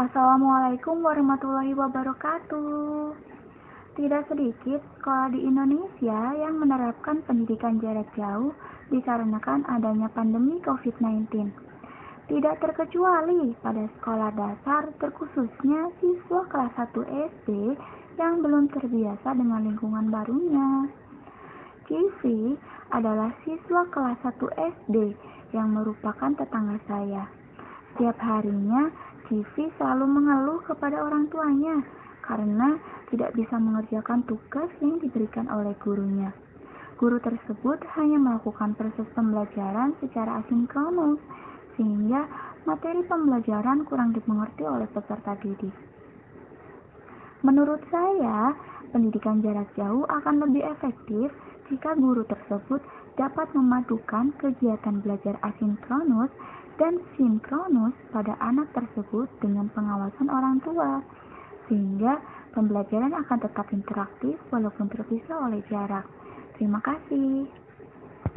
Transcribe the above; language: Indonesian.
Assalamualaikum warahmatullahi wabarakatuh. Tidak sedikit sekolah di Indonesia yang menerapkan pendidikan jarak jauh dikarenakan adanya pandemi COVID-19. Tidak terkecuali pada sekolah dasar, terkhususnya siswa kelas 1 SD yang belum terbiasa dengan lingkungan barunya. Kivi adalah siswa kelas 1 SD yang merupakan tetangga saya. Setiap harinya Civi selalu mengeluh kepada orang tuanya karena tidak bisa mengerjakan tugas yang diberikan oleh gurunya. Guru tersebut hanya melakukan proses pembelajaran secara asinkronus, sehingga materi pembelajaran kurang dimengerti oleh peserta didik. Menurut saya, pendidikan jarak jauh akan lebih efektif jika guru tersebut dapat memadukan kegiatan belajar asinkronus dan sinkronus pada anak tersebut dengan pengawasan orang tua, sehingga pembelajaran akan tetap interaktif walaupun terpisah oleh jarak. Terima kasih.